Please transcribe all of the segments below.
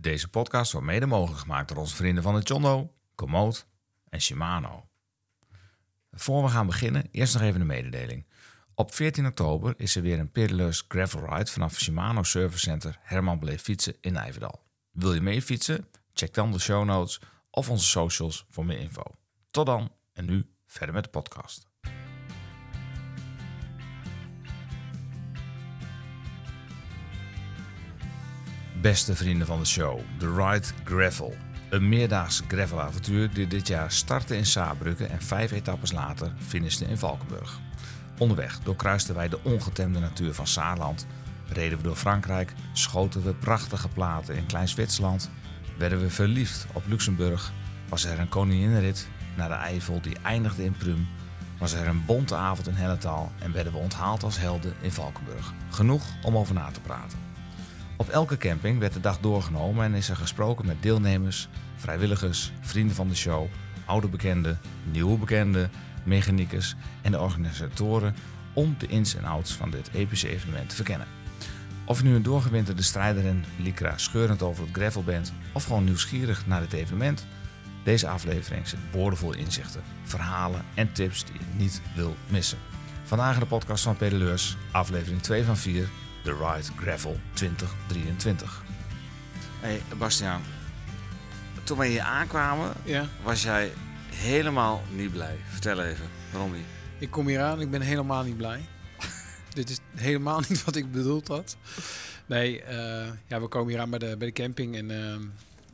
Deze podcast wordt mede mogelijk gemaakt door onze vrienden van de Chondo, Komoot en Shimano. Voor we gaan beginnen, eerst nog even een mededeling. Op 14 oktober is er weer een peerless gravel ride vanaf Shimano Service Center Herman Beleef Fietsen in Nijverdal. Wil je mee fietsen? Check dan de show notes of onze socials voor meer info. Tot dan en nu verder met de podcast. Beste vrienden van de show, de Ride Gravel. Een meerdaags gravelavontuur die dit jaar startte in Saarbrücken en vijf etappes later finishte in Valkenburg. Onderweg doorkruisten wij de ongetemde natuur van Saarland, reden we door Frankrijk, schoten we prachtige platen in Klein-Zwitserland, werden we verliefd op Luxemburg, was er een koninginnenrit naar de Eifel die eindigde in Prüm, was er een bonte avond in Hennetaal en werden we onthaald als helden in Valkenburg. Genoeg om over na te praten. Op elke camping werd de dag doorgenomen en is er gesproken met deelnemers, vrijwilligers, vrienden van de show, oude bekenden, nieuwe bekenden, mechaniekers en de organisatoren om de ins en outs van dit epische evenement te verkennen. Of je nu een doorgewinterde strijder en Lycra scheurend over het gravel bent of gewoon nieuwsgierig naar dit evenement, deze aflevering zit boordevol inzichten, verhalen en tips die je niet wil missen. Vandaag in de podcast van Pedaleurs, aflevering 2 van 4, The Ride Gravel 2023. Hey Bastiaan, toen wij hier aankwamen, Ja, was jij helemaal niet blij. Vertel even, waarom niet? ik kom hier aan. Ik ben helemaal niet blij. Dit is helemaal niet wat ik bedoeld had. Nee, eh, ja, we komen hier aan bij de, bij de camping. En ehm,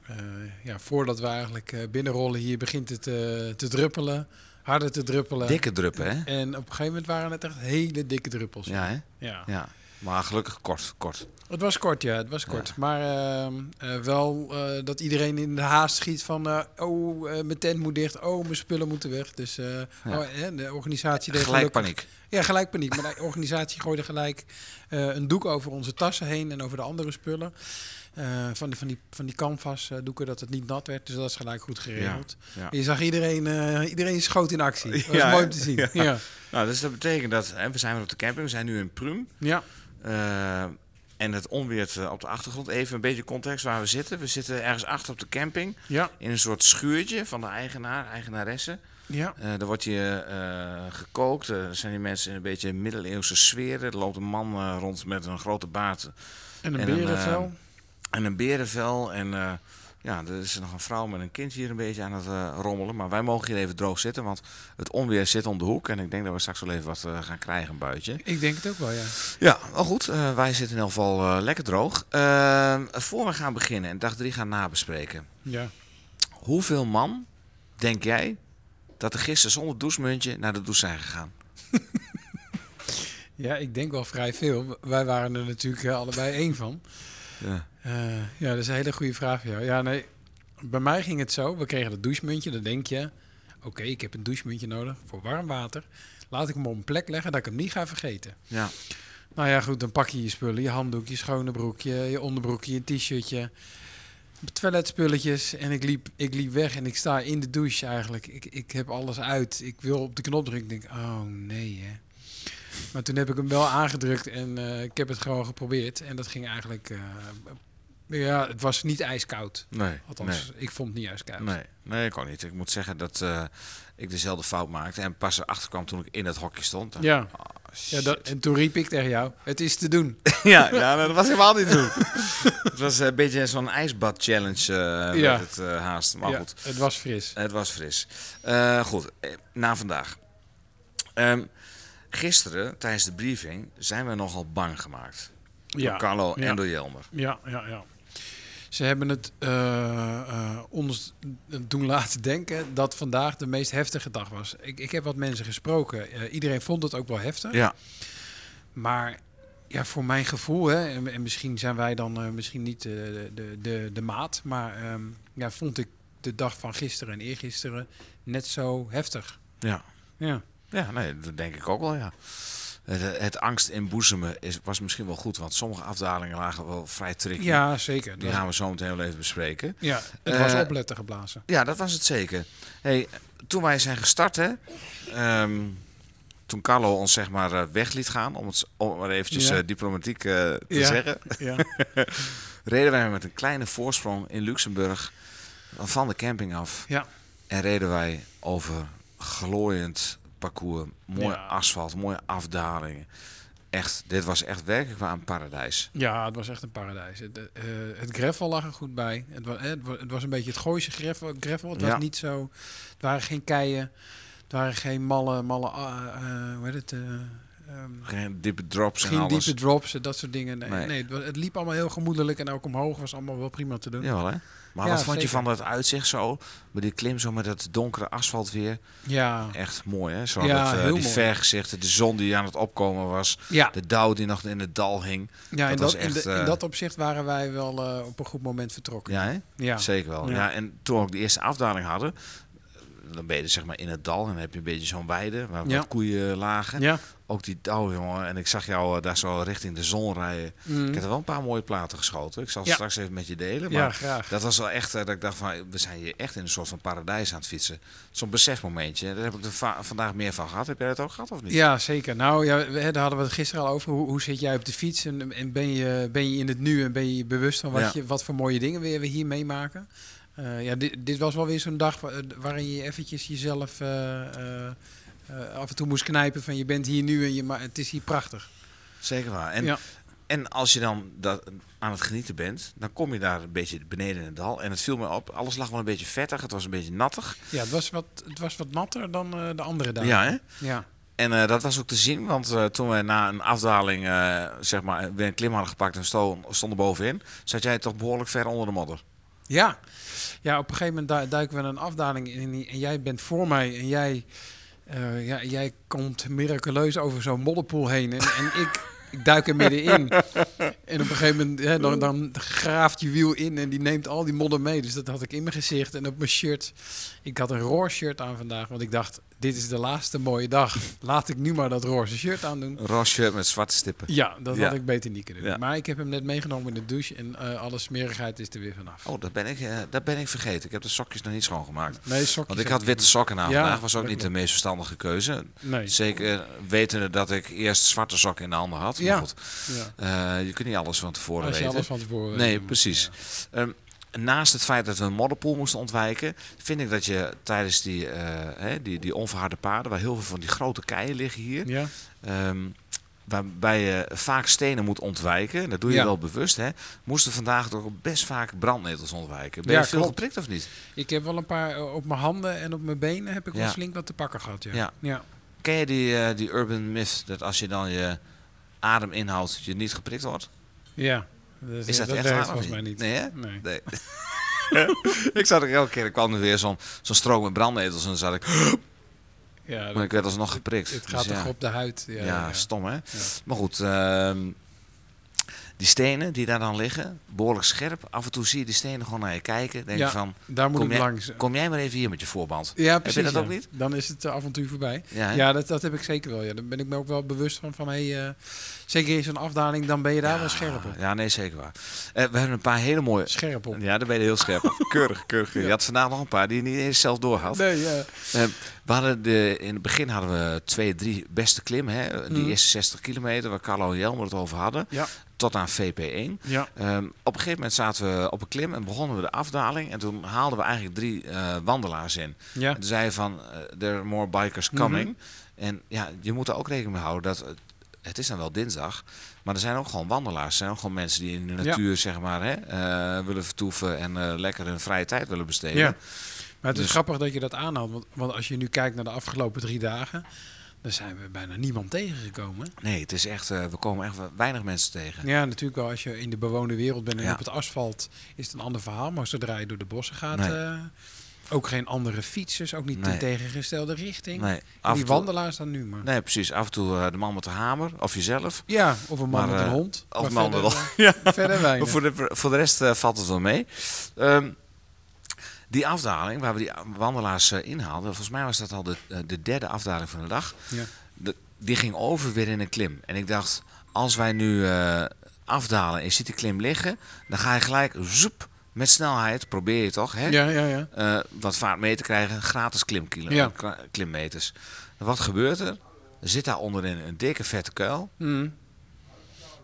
eh, ja, voordat we eigenlijk eh, binnenrollen hier begint het eh, te druppelen. Harder te druppelen. Dikke druppen, hè? En op een gegeven moment waren het echt hele dikke druppels. Ja, hè? Ja. Ja. Maar gelukkig kort, kort. Het was kort, ja, het was kort. Ja. Maar ehm, eh, wel eh, dat iedereen in de haast schiet van... eh, oh, mijn tent moet dicht. Oh, mijn spullen moeten weg. Dus oh, de organisatie... deed Gelijk gelukkig- paniek. Ja, gelijk paniek. Maar de organisatie gooide gelijk een doek over onze tassen heen en over de andere spullen. Van, die, van, die, van die canvas doeken, dat het niet nat werd. Dus dat is gelijk goed geregeld. ja. Je zag iedereen, eh, iedereen schoot in actie. Dat was Ja, mooi om te zien. Ja. Nou, dus dat betekent dat hè, we zijn weer op de camping. We zijn nu in Prum. Ja. Eh, en het onweert eh, op de achtergrond. Even een beetje context waar we zitten. We zitten ergens achter op de camping. Ja. In een soort schuurtje van de eigenaar, eigenaresse. Ja. Eh daar wordt je eh, gekookt. Er zijn die mensen in een beetje middeleeuwse sfeer. Er loopt een man rond met een grote baard En een En een, berenvel. en een berenvel. En ja, er is nog een vrouw met een kind hier een beetje aan het eh, rommelen. Maar wij mogen hier even droog zitten, want het onweer zit om de hoek. En ik denk dat we straks wel even wat eh, gaan krijgen, een buitje. Ik denk het ook wel, ja. Ja, wel goed. Eh, wij zitten in ieder geval lekker droog. Eh, voor we gaan beginnen en dag 3 gaan nabespreken. Ja. Hoeveel man, denk jij, dat er gisteren zonder douchemuntje naar de douche zijn gegaan? Ja, ik denk wel vrij veel. Wij waren er natuurlijk allebei één van. Ja. Eh, ja, dat is een hele goede vraag voor jou. Ja, nee. Bij mij ging het zo. We kregen dat douchemuntje. Dan denk je, oké, ik heb een douchemuntje nodig voor warm water. Laat ik hem op een plek leggen dat ik hem niet ga vergeten. Ja. Nou ja, goed, dan pak je je spullen. Je handdoek, je schone broekje, je onderbroekje, je t-shirtje. Toiletspulletjes. En ik liep, ik liep weg en ik sta in de douche eigenlijk. Ik, ik heb alles uit. Ik wil op de knop drukken. Ik denk, oh nee hè. Maar toen heb ik hem wel aangedrukt en eh, ik heb het gewoon geprobeerd. En dat ging eigenlijk... eh, ja, het was niet ijskoud. Nee. Althans, ik vond het niet ijskoud. Nee, nee, ik ook niet. Ik moet zeggen dat eh, ik dezelfde fout maakte en pas erachter kwam toen ik in het hokje stond. Dan- Ja. Oh, Ja, dat, en toen riep ik tegen jou, het is te doen. ja, ja, dat was helemaal niet doen. het was een beetje zo'n ijsbad-challenge eh Ja. met het haast. Maar ja, goed, het was fris. het was fris. Goed, na vandaag. Ehm, gisteren, tijdens de briefing, zijn we nogal bang gemaakt. Door Carlo ja. en door Jelmer. Ja, ja, ja. Ze hebben het eh, eh, ons doen laten denken dat vandaag de meest heftige dag was. Ik, ik heb wat mensen gesproken. Eh, iedereen vond het ook wel heftig. Ja, Maar ja, voor mijn gevoel, hè, en, en misschien zijn wij dan misschien niet de, de, de, de maat, maar ehm, ja, vond ik de dag van gisteren en eergisteren net zo heftig. ja. Ja, Ja, nee, dat denk ik ook wel, ja. Het, het angst inboezemen is, was misschien wel goed, want sommige afdalingen lagen wel vrij tricky. ja zeker. Die gaan we zo meteen wel even bespreken. ja, het was Eh, opletten geblazen. Ja, dat was het zeker. Hey, toen wij zijn gestart, hè, ehm, toen Carlo ons zeg maar eh, weg liet gaan, om het om maar eventjes Ja. eh, diplomatiek te Ja. zeggen, Ja, reden wij met een kleine voorsprong in Luxemburg van de camping af. Ja. En reden wij over glooiend parcours, mooi Ja. asfalt, mooie afdalingen. Echt, dit was echt werkelijk waar een paradijs. Ja, het was echt een paradijs. Het, eh, het gravel lag er goed bij. Het was, het wa- het was een beetje het Gooise gravel. gravel. Het Ja. was niet zo... Het waren geen keien. Het waren geen malle... malle ah, eh, hoe heet het? eh, ehm, Geen diepe drops en geen alles. diepe drops en dat soort dingen. Nee, Nee. nee. het, liep allemaal heel gemoedelijk. En ook omhoog was allemaal wel prima te doen. Jawel, hè? Maar Ja, wat vond je van dat uitzicht zo? Met die klim zo met dat donkere asfalt weer. Ja, Echt mooi, hè? Zo Ja, dat, eh, die mooi. vergezichten, de zon die aan het opkomen was. ja. De dauw die nog in het dal hing. ja in, dat was dat, in, echt, de- in eh, dat opzicht waren wij wel eh, op een goed moment vertrokken. Ja, hè? Ja. Zeker wel. Ja. Ja. en toen we ook de eerste afdaling hadden, dan ben je dus zeg maar in het dal en dan heb je een beetje zo'n weide waar Ja. wat koeien lagen. Ja. Ook die dauw, jongen. En ik zag jou eh, daar zo richting de zon rijden. Mm. Ik heb er wel een paar mooie platen geschoten. Ik zal Ja. straks even met je delen. Maar ja, dat was wel echt eh, dat ik dacht van, we zijn hier echt in een soort van paradijs aan het fietsen. Zo'n besefmomentje. Daar heb ik er va- vandaag meer van gehad. Heb jij dat ook gehad of niet? Ja, zeker. Nou, ja, we, daar hadden we het gisteren al over. Hoe, hoe zit jij op de fiets en, en ben, je, ben je in het nu en ben je bewust van wat, je, wat voor mooie dingen weer we hier meemaken? Eh, ja, dit, dit was wel weer zo'n dag wa- waarin je eventjes jezelf eh, eh, eh, af en toe moest knijpen van je bent hier nu en je, maar het is hier prachtig. Zeker waar. En, Ja. en als je dan dat, aan het genieten bent, dan kom je daar een beetje beneden in het dal. En het viel me op, alles lag wel een beetje vettig. Het was een beetje nattig. Ja, het was wat, het was wat natter dan eh, de andere dagen. Ja, hè? Ja. En eh, dat was ook te zien, want eh, toen we na een afdaling, eh, zeg maar, weer een klim hadden gepakt en sto- stonden bovenin, zat jij toch behoorlijk ver onder de modder. Ja. Ja, op een gegeven moment du- duiken we een afdaling in en jij bent voor mij en jij, eh, ja, jij komt miraculeus over zo'n modderpoel heen en, en ik, ik duik er middenin. En op een gegeven moment hè, dan, dan graaft je wiel in en die neemt al die modder mee. Dus dat had ik in mijn gezicht en op mijn shirt. Ik had een roze shirt aan vandaag, want ik dacht, dit is de laatste mooie dag. Laat ik nu maar dat roze shirt aandoen. Roze shirt met zwarte stippen. Ja, dat Ja. had ik beter niet kunnen doen. Ja. Maar ik heb hem net meegenomen in de douche en eh, alle smerigheid is er weer vanaf. Oh, dat ben, ik, eh, dat ben ik vergeten. Ik heb de sokjes nog niet schoongemaakt. Nee, sokjes Want ik had witte sokken aan Ja, vandaag. Was ook niet de meest verstandige keuze. Nee. Zeker wetende dat ik eerst zwarte sokken in de handen had. Ja. Goed, eh, je kunt niet alles van tevoren Als je weten. alles van tevoren weet. Nee, precies. ja. Naast het feit dat we een modderpoel moesten ontwijken, vind ik dat je tijdens die, eh, hè, die, die onverharde paden, waar heel veel van die grote keien liggen hier, Ja, ehm, waarbij je vaak stenen moet ontwijken, dat doe je Ja. wel bewust, hè, moesten vandaag toch best vaak brandnetels ontwijken. Ben Ja, je veel klopt. geprikt of niet? ik heb wel een paar eh, op mijn handen en op mijn benen heb ik wel flink wat te pakken gehad. Ja. Ja. ja. Ken je die, eh, die urban myth dat als je dan je adem inhoudt, je niet geprikt wordt? Ja. Dus, Is ja, dat, echt waar? volgens mij niet. Nee? Nee. Nee. ik zat er elke keer, er kwam er weer zo'n zo'n strook met brandnetels en dan zat ik, Ja, maar dat- ik werd alsnog geprikt. het Dus gaat toch op de huid. Ja, stom hè. Maar goed, ehm, die stenen die daar dan liggen, behoorlijk scherp. Af en toe zie je die stenen gewoon naar je kijken. Denk je van, Daar moet Kom ik jij- langs. kom jij maar even hier met je voorband. Ja, precies. dat ja. ook niet? Dan is het eh, avontuur voorbij. Ja, dat, dat heb ik zeker wel. Ja. Daar ben ik me ook wel bewust van. van hey, eh, zeker in zo'n afdaling, dan ben je daar wel scherp op. Ja, nee, zeker waar. Eh, we hebben een paar hele mooie... Scherp op. Ja, daar ben je heel scherp op. Keurig, keurig. Je had vandaag nog een paar die je niet eens zelf doorhad. Nee, ja. Eh, we hadden de, in het begin hadden we twee, drie beste klimmen. Hè? Die Mhm. eerste 60 kilometer, waar Carlo en Jelmer het over hadden. Ja. Tot aan VP1. Ja. Ehm, op een gegeven moment zaten we op een klim en begonnen we de afdaling. En toen haalden we eigenlijk drie eh, wandelaars in. Ja. En toen zei je van, there are more bikers coming. En ja, je moet er ook rekening mee houden dat... het- is dan wel dinsdag, maar er zijn ook gewoon wandelaars. Er zijn ook gewoon mensen die in de Ja. natuur zeg maar, hè, eh, willen vertoeven en eh, lekker hun vrije tijd willen besteden. Ja. Maar het is Dus- grappig dat je dat aanhaalt. Want, want als je nu kijkt naar de afgelopen drie dagen, dan zijn we bijna niemand tegengekomen. Nee, het is echt, eh, we komen echt weinig mensen tegen. Ja, natuurlijk wel. Als je in de bewoonde wereld bent en Ja. op het asfalt is het een ander verhaal. Maar zodra je door de bossen gaat, Nee. Ook geen andere fietsers, ook niet Nee. in tegengestelde richting. Nee, En die toe, wandelaars dan nu maar. nee, precies. Af en toe eh, de man met de hamer, of jezelf. Ja, of een man Maar, met een eh, hond. of een man verder, met eh, Verder weinig. Maar voor de, voor de rest valt het wel mee. Ehm, die afdaling, waar we die wandelaars inhaalden, volgens mij was dat al de, de derde afdaling van de dag. Ja. De- die ging over weer in een klim. En ik dacht, als wij nu afdalen en je ziet die klim liggen, dan ga je gelijk zoep, met snelheid, probeer je toch, hè? Ja, ja, ja. eh, wat vaart mee te krijgen, gratis klimkilo, Ja. kla- klimmeters. Wat gebeurt er? Er zit daar onderin een dikke vette kuil. Mm.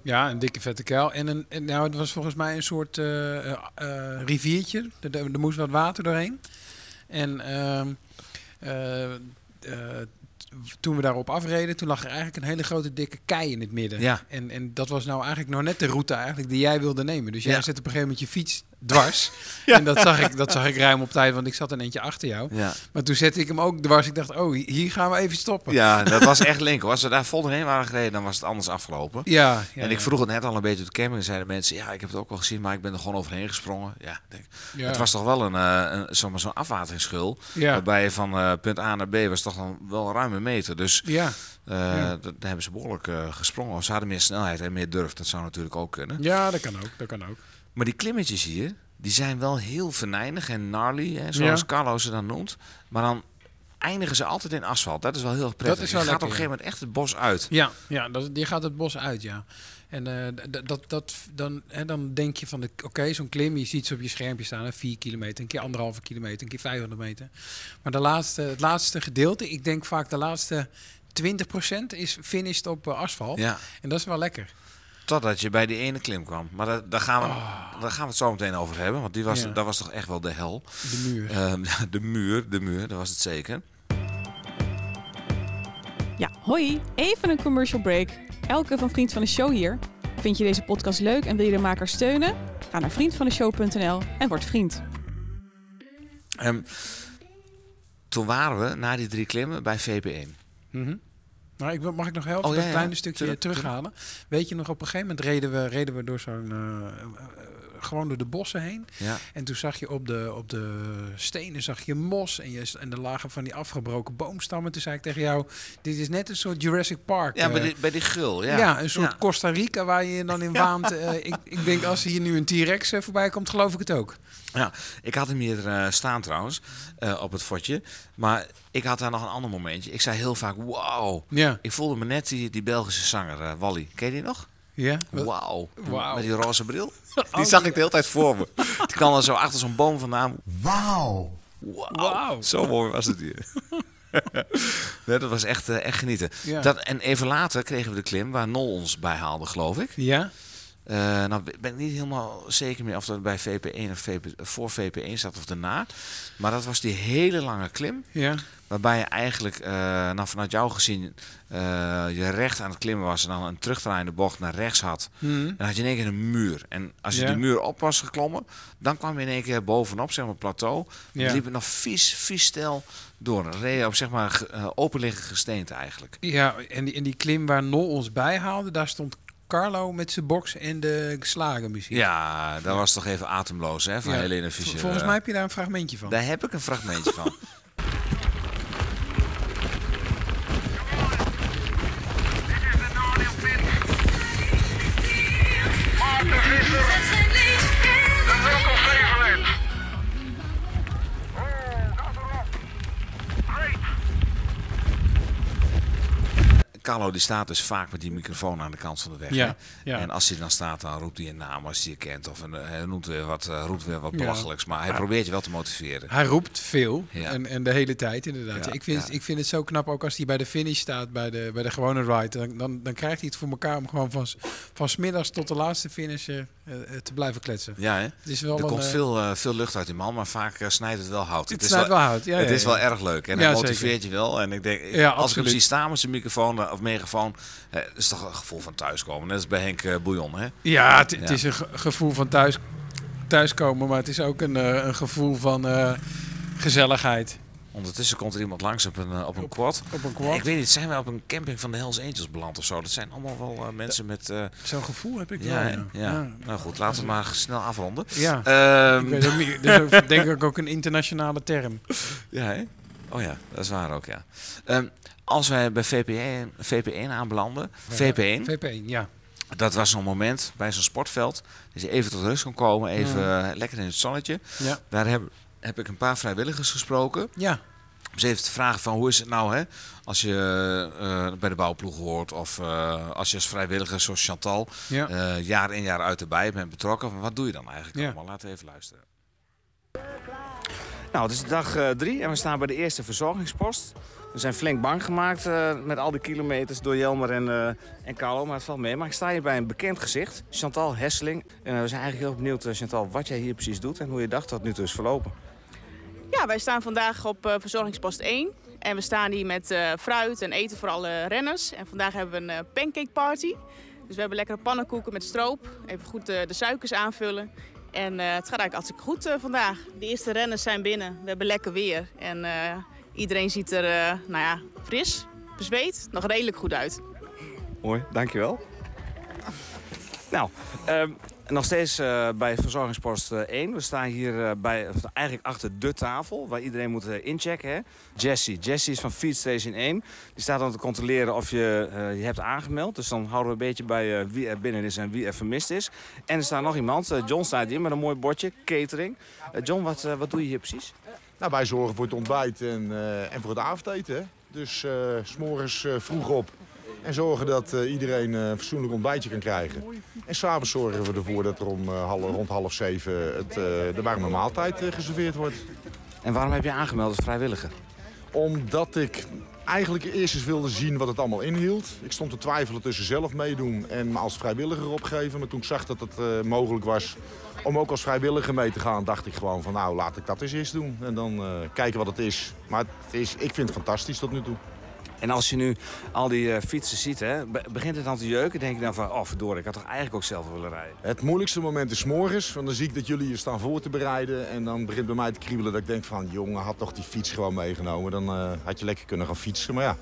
Ja, een dikke vette kuil. En, een, en nou, het was volgens mij een soort eh, eh, eh, riviertje. Er, moest wat water doorheen. En ehm, eh, eh, toen we daarop afreden, toen lag er eigenlijk een hele grote dikke kei in het midden. Ja. En, en dat was nou eigenlijk nog net de route eigenlijk die jij wilde nemen. Dus jij Ja. zet op een gegeven moment je fiets dwars. Ja. En dat zag, ik, dat zag ik ruim op tijd, want ik zat een eentje achter jou. Ja. Maar toen zette ik hem ook dwars. Ik dacht, oh, hier gaan we even stoppen. ja, dat was echt link. Als we daar vol doorheen waren gereden, dan was het anders afgelopen. Ja, ja, en ik vroeg het net al een beetje op de camping. En zeiden mensen, ja, ik heb het ook wel gezien, maar ik ben er gewoon overheen gesprongen. Ja, denk, Ja. Het was toch wel een, eh, een, zomaar zo'n afwateringsschul. Ja. Waarbij je van eh, punt A naar B was toch dan wel ruim een meter. Dus Ja, eh, Ja. dat- daar hebben ze behoorlijk eh, gesprongen. Of ze hadden meer snelheid en meer durf. Dat zou natuurlijk ook kunnen. ja, dat kan ook. Dat kan ook. Maar die klimmetjes hier, die zijn wel heel venijnig en gnarly, hè, zoals Ja. Carlo ze dan noemt. Maar dan eindigen ze altijd in asfalt. Dat is wel heel prettig. is wel je gaat lekker, op een gegeven moment echt het bos uit. Ja, ja dat, die gaat het bos uit, ja. En eh, dat, dat, dan, hè, dan denk je van, de- oké, zo'n klim, je ziet ze op je schermpje staan, hè, 4 kilometer, een keer anderhalve kilometer, een keer 500 meter. Maar de laatste, het laatste gedeelte, ik denk vaak de laatste 20% is finished op eh, asfalt. Ja, En dat is wel lekker. Totdat je bij die ene klim kwam. Maar daar, daar, gaan, we, daar gaan we het zo meteen over hebben. Want die was, Ah. Ja. dat was toch echt wel de hel. De muur. Ehm, de muur, de muur, dat was het zeker. Ja, hoi. Even een commercial break. Elke van Vriend van de Show hier. Vind je deze podcast leuk en wil je de maker steunen? Ga naar vriendvandeshow.nl en word vriend. Ehm, toen waren we na die drie klimmen bij VP1. Mhm. Nou, ik mag ik nog helpen? Oh, dat ja, ja. kleine stukje terughalen. Weet je nog, op een gegeven moment reden we, reden we door zo'n... gewoon door de bossen heen. Ja. En toen zag je op de, op de stenen zag je mos en, je, en er lagen van die afgebroken boomstammen. Toen zei ik tegen jou, dit is net een soort Jurassic Park. Ja, eh, bij die, bij die gul. Ja, ja. een soort Ja. Costa Rica waar je dan in waant. Eh, ik, ik denk als hier nu een T-Rex eh, voorbij komt, geloof ik het ook. Ja, ik had hem hier staan trouwens, op het fotje. Maar ik had daar nog een ander momentje. Ik zei heel vaak, wauw. Ja. Ik voelde me net die, die Belgische zanger, Wally. Ken je die nog? Ja? Wauw. Wauw. Met die roze bril. Die zag ik de hele tijd voor me. Die kwam dan zo achter zo'n boom vandaan. Wauw. Wauw. Wauw. Zo mooi was het hier. nee, dat was echt, eh, echt genieten. Ja. Dat, en even later kregen we de klim waar Nol ons bij haalde, geloof ik. Ja? Eh, nou ben ik niet helemaal zeker meer of dat bij VP1 of VP, voor VP1 zat of daarna. Maar dat was die hele lange klim. Ja. Waarbij je eigenlijk, eh, nou vanuit jou gezien, eh, je recht aan het klimmen was. En dan een terugdraaiende bocht naar rechts had. Mhm. Dan had je in één keer een muur. En als je Ja. die muur op was geklommen, dan kwam je in één keer bovenop, zeg maar, plateau. Ja. Dan liep het nog vies, vies stel door. Dan reed je op, zeg maar, eh, openliggend gesteente eigenlijk. Ja, en die, en die klim waar Nol ons bij haalde, daar stond Carlo met zijn box en de slagermuziek. Ja, dat was toch even ademloos, hè, van Ja. Helene Fischer. Volgens mij heb je daar een fragmentje van. Daar heb ik een fragmentje van. Carlo die staat dus vaak met die microfoon aan de kant van de weg. Ja, ja. En als hij dan staat, dan roept hij een naam als hij je kent. Of een, hij noemt weer wat, eh, roept weer wat belachelijks. Maar hij probeert je wel te motiveren. Hij roept veel en, en de hele tijd inderdaad. Ik, vind, ik vind het zo knap, ook als hij bij de finish staat, bij de, bij de gewone ride. Dan, dan, dan krijgt hij het voor elkaar om gewoon van, van smiddags tot de laatste finisher eh, eh, te blijven kletsen. Ja, hè? Het is wel Er een, komt eh, veel, eh, veel lucht uit die man, maar vaak eh, snijdt het wel hout. Het snijdt wel hout, ja, het ja, is ja. wel erg leuk. En zeker. motiveert je wel. En ik denk, als ik hem absoluut. zie staan met zijn microfoon eh, of megafoon, eh, is toch een gevoel van thuiskomen. Net als bij Henk eh, Bouillon, hè? Ja, het, het is een ge- gevoel van thuis, thuiskomen, maar het is ook een, eh, een gevoel van eh, gezelligheid. Ondertussen komt er iemand langs op een, eh, op een quad. Op een quad. Ik weet niet, zijn wij op een camping van de Hells Angels beland of zo? Dat zijn allemaal wel eh, mensen met... eh, Zo'n gevoel heb ik ja, wel. Ja, ja. nou goed, laten we maar snel afronden. Ja. Ehm, Ik weet dat is denk ik ook een internationale term. Ja, hè? Oh ja, dat is waar ook, ja. Ehm, als wij bij VP1, VP1 aanbelanden, VP1, VP1, ja. dat was zo'n moment bij zo'n sportveld, dat je even tot rust kon komen, even lekker in het zonnetje. Ja. Daar heb, heb ik een paar vrijwilligers gesproken. Ja. Om ze even te vragen van hoe is het nou hè, als je eh, bij de bouwploeg hoort of eh, als je als vrijwilliger zoals Chantal Ja. eh, jaar in jaar uit erbij bent betrokken. Wat doe je dan eigenlijk Ja. allemaal? Laten we even luisteren. Nou, het is dag drie en we staan bij de eerste verzorgingspost. We zijn flink bang gemaakt met al die kilometers door Jelmer en, en Carlo, maar het valt mee. Maar ik sta hier bij een bekend gezicht, Chantal Hesseling. En we zijn eigenlijk heel benieuwd, Chantal, wat jij hier precies doet en hoe je dacht tot nu toe is verlopen. Ja, wij staan vandaag op eh, verzorgingspost 1. En we staan hier met eh, fruit en eten voor alle renners. En vandaag hebben we een eh, pancake party. Dus we hebben lekkere pannenkoeken met stroop. Even goed de suikers aanvullen. En het gaat eigenlijk hartstikke goed vandaag. De eerste renners zijn binnen. We hebben lekker weer. En iedereen ziet er, nou ja, fris, bezweet, nog redelijk goed uit. Mooi, dankjewel. Nou, ehm, nog steeds eh, bij verzorgingspost eh, 1. We staan hier eh, bij, eigenlijk achter de tafel waar iedereen moet eh, inchecken. Hè? Jessie. Jessie is van Feed Station 1. Die staat dan te controleren of je eh, je hebt aangemeld. Dus dan houden we een beetje bij eh, wie er binnen is en wie er vermist is. En er staat nog iemand. eh, John staat hier met een mooi bordje, catering. Eh, John, wat, eh, wat doe je hier precies? Nou, wij zorgen voor het ontbijt en, eh, en voor het avondeten. Dus eh, s s'morgens eh, vroeg op en zorgen dat eh, iedereen eh, een fatsoenlijk ontbijtje kan krijgen. En s'avonds zorgen we ervoor dat er om, eh, half, rond half zeven het, de warme maaltijd geserveerd wordt. En waarom heb je aangemeld als vrijwilliger? Omdat ik eigenlijk eerst eens wilde zien wat het allemaal inhield. Ik stond te twijfelen tussen zelf meedoen en me als vrijwilliger opgeven. Maar toen ik zag dat het mogelijk was om ook als vrijwilliger mee te gaan, dacht ik gewoon van nou laat ik dat eens eerst doen. En dan kijken wat het is. Maar het is, ik vind het fantastisch tot nu toe. En als je nu al die eh, fietsen ziet, hè, be- begint het dan te jeuken? Denk je dan van, oh verdorie, ik had toch eigenlijk ook zelf willen rijden? Het moeilijkste moment is morgens, want dan zie ik dat jullie je staan voor te bereiden. En dan begint bij mij te kriebelen dat ik denk van, jongen, had toch die fiets gewoon meegenomen. Dan eh, had je lekker kunnen gaan fietsen. Maar ja,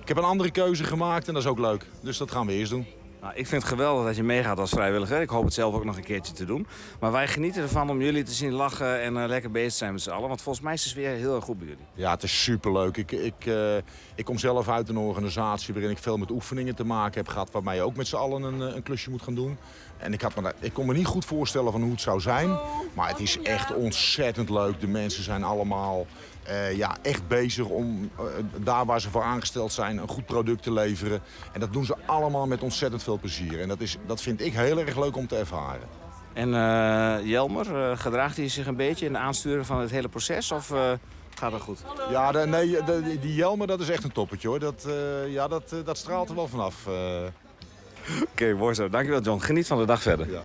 ik heb een andere keuze gemaakt en dat is ook leuk. Dus dat gaan we eerst doen. Nou, ik vind het geweldig dat je meegaat als vrijwilliger. Ik hoop het zelf ook nog een keertje te doen. Maar wij genieten ervan om jullie te zien lachen en eh, lekker bezig zijn met z'n allen. Want volgens mij is het weer heel erg goed bij jullie. Ja, het is superleuk. Ik, ik, eh, ik kom zelf uit een organisatie waarin ik veel met oefeningen te maken heb gehad. Waarbij je ook met z'n allen een, eh, een klusje moet gaan doen. En ik, had me, ik kon me niet goed voorstellen van hoe het zou zijn. Maar het is echt ontzettend leuk. De mensen zijn allemaal eh, ja, echt bezig om eh, daar waar ze voor aangesteld zijn een goed product te leveren. En dat doen ze allemaal met ontzettend veel plezier. En dat, is, dat vind ik heel erg leuk om te ervaren. En eh, Jelmer, eh, gedraagt hij zich een beetje in de aansturing van het hele proces? Of eh, gaat dat goed? Ja, de, nee, de- die Jelmer dat is echt een toppetje hoor. Dat, eh, ja, dat, dat straalt er wel vanaf. eh. Oké, mooi zo. Dankjewel John. Geniet van de dag verder. Ja.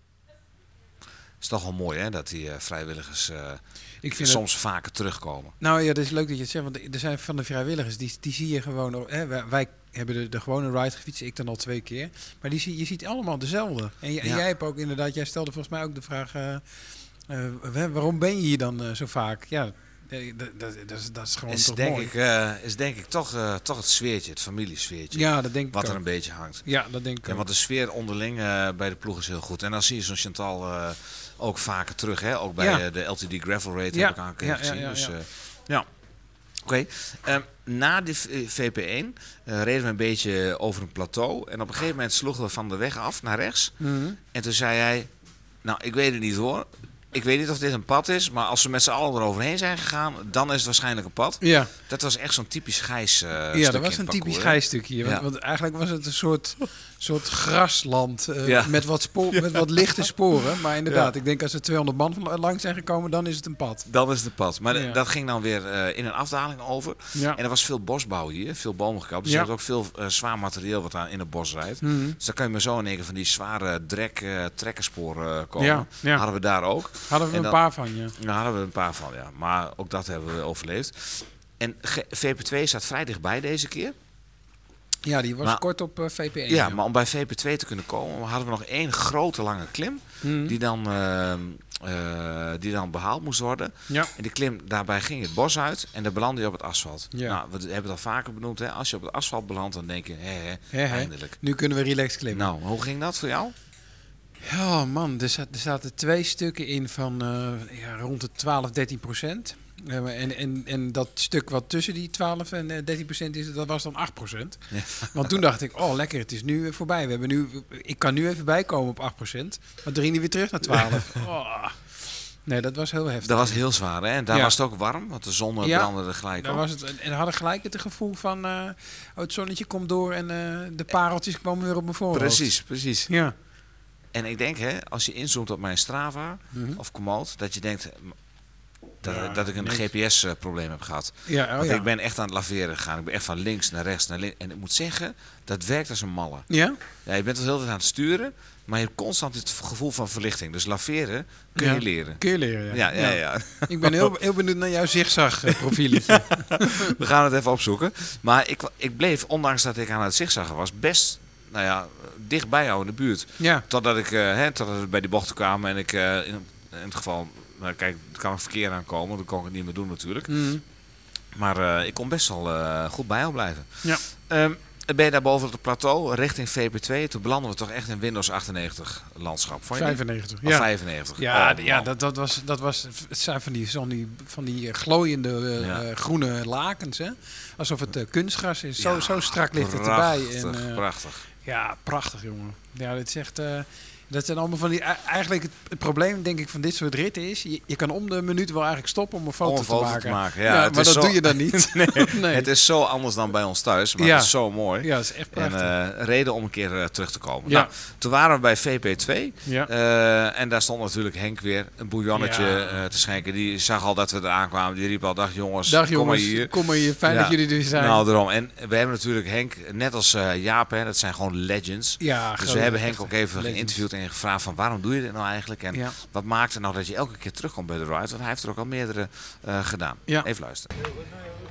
Is toch wel mooi hè, dat die eh, vrijwilligers eh, Ik vind het, soms vaker terugkomen. nou ja, het is leuk dat je het zegt, want er zijn van de vrijwilligers, die, die zie je gewoon, hè, wij, hebben de, de gewone ride gefietst, ik dan al twee keer, maar die zie, je ziet allemaal dezelfde. En, j- en Ja. jij hebt ook inderdaad, jij stelde volgens mij ook de vraag, eh, wa- waarom ben je hier dan zo vaak? Ja, dat, dat, dat, is, dat is gewoon Is toch denk, mooi. ik, is denk ik toch, toch het sfeertje, het familiesfeertje. ja, dat denk ik wat er een beetje hangt. Ja, dat denk ik Ja, want de sfeer onderling bij de ploeg is heel goed. En dan zie je zo'n Chantal ook vaker terug. Hè? Ook bij Ja. eh, de LTD Gravel Rate Ja, heb ik aan ja, gezien. ja, dus, ja. eh, ja. Oké. Ehm, na de V- VP1 eh, reden we een beetje over een plateau. En op een gegeven moment sloegen we van de weg af naar rechts. Mhm. En toen zei hij, nou ik weet het niet hoor. Ik weet niet of dit een pad is, maar als we met z'n allen eroverheen zijn gegaan, dan is het waarschijnlijk een pad. Ja, Dat was echt zo'n typisch gijs eh ja stukje dat was een typisch. Want, Ja. want eigenlijk was het een soort, soort grasland eh, Ja. met, wat spoor, met wat lichte sporen. Maar inderdaad, ik denk als er 200 man langs zijn gekomen, dan is het een pad. Dan is het een pad. Maar dat ging dan weer eh, in een afdaling over. En er was veel bosbouw hier, veel bomen gekapt. Dus je hebt ook veel eh, zwaar materieel wat aan in het bos rijdt. Mhm. Dus dan kan je maar zo in één keer van die zware drek, trekkersporen komen. Hadden we daar ook. Hadden we En een dan- paar van, ja. Daar hadden we een paar van, ja. Maar ook dat hebben we overleefd. En G- VP2 staat vrij dichtbij deze keer. Ja, die was Maar- kort op eh, VP1. Ja, maar om bij VP2 te kunnen komen, hadden we nog één grote lange klim. Mhm. Die dan, ehm, eh, die dan behaald moest worden. Ja. En die klim, daarbij ging het bos uit en dan belandde je op het asfalt. Ja. Nou, we hebben het al vaker benoemd. Hè? Als je op het asfalt belandt, dan denk je, hè. eindelijk. Nu kunnen we relaxed klimmen. Nou, hoe ging dat voor jou? Ja, man, er, zat, er zaten twee stukken in van eh, ja, rond de 12, 13 procent. Eh, en, en, en dat stuk wat tussen die 12 en eh, 13 procent is, dat was dan 8 procent. Ja. Want toen dacht ik, oh lekker, het is nu eh, voorbij. We hebben nu, ik kan nu even bijkomen op 8 procent. Maar ging die weer terug naar 12. Oh. Nee, dat was heel heftig. Dat was heel zwaar, hè? En daar Ja. was het ook warm, want de zon eh, brandde er gelijk Daar op. was het, en hadden gelijk het gevoel van, eh, oh, het zonnetje komt door en eh, de pareltjes komen weer op mijn voorhoofd. Precies, precies. Ja. En ik denk, hè, als je inzoomt op mijn Strava Mhm. of Komoot, dat je denkt, dat, Ja, dat ik een. GPS-probleem heb gehad. Ja, oh Want ja. ik ben echt aan het laveren gegaan. Ik ben echt van links naar rechts naar links. En ik moet zeggen, dat werkt als een malle. Ja? Ja, je bent de hele tijd aan het sturen, maar je hebt constant het gevoel van verlichting. Dus laveren kun je leren. Kun je leren, ja. Ja, ja, ja. Ik ben heel, heel benieuwd naar jouw zigzag-profieletje. We gaan het even opzoeken. Maar ik, ik bleef, ondanks dat ik aan het zigzaggen was, best nou ja, dicht bij jou in de buurt. ja. Totdat, ik, eh, hè, totdat we bij die bochten kwamen en ik eh, in, in het geval... Nou, kijk, er kan een verkeer aankomen, dan kon ik het niet meer doen natuurlijk. Mm. Maar eh, ik kon best wel eh, goed bij jou blijven. Ja. Ehm, ben je daar boven op het plateau, richting VP2, toen belanden we toch echt in Windows 98 landschap. Vond je niet? 95. Of Ja. 95. Ja, Oh, d- ja dat, dat, was, dat was. Het zijn van die, van die, van die eh, glooiende Ja. groene lakens, hè? Alsof het kunstgras is. Zo, Ja, zo strak ligt het erbij. Prachtig, En, prachtig. ja, prachtig, jongen. Ja, dit is echt. Dat zijn allemaal van die. e- Eigenlijk het, het probleem, denk ik, van dit soort ritten is. Je, je kan om de minuut wel eigenlijk stoppen om een foto, Om een foto te te maken. ja, maar dat zo- doe je dan niet. nee. Het is zo anders dan bij ons thuis, maar Ja. het is zo mooi. Ja, is echt En prachtig. eh, reden om een keer eh, terug te komen. Ja. Nou, toen waren we bij VP2. ja. eh, en daar stond natuurlijk Henk weer een bouillonnetje te schenken. Die zag al dat we eraan kwamen. Die riep al, dag jongens, Dag kom maar jongens, hier. kom maar hier. Fijn dat jullie er zijn. Nou, daarom. En we hebben natuurlijk Henk, net als Jaap, hè, dat zijn gewoon legends. ja, Dus we hebben Henk ook even geïnterviewd en gevraagd van waarom doe je dit nou eigenlijk? En Ja. wat maakt er nou dat je elke keer terugkomt bij de ride? Want hij heeft er ook al meerdere eh, gedaan. Ja. Even luisteren.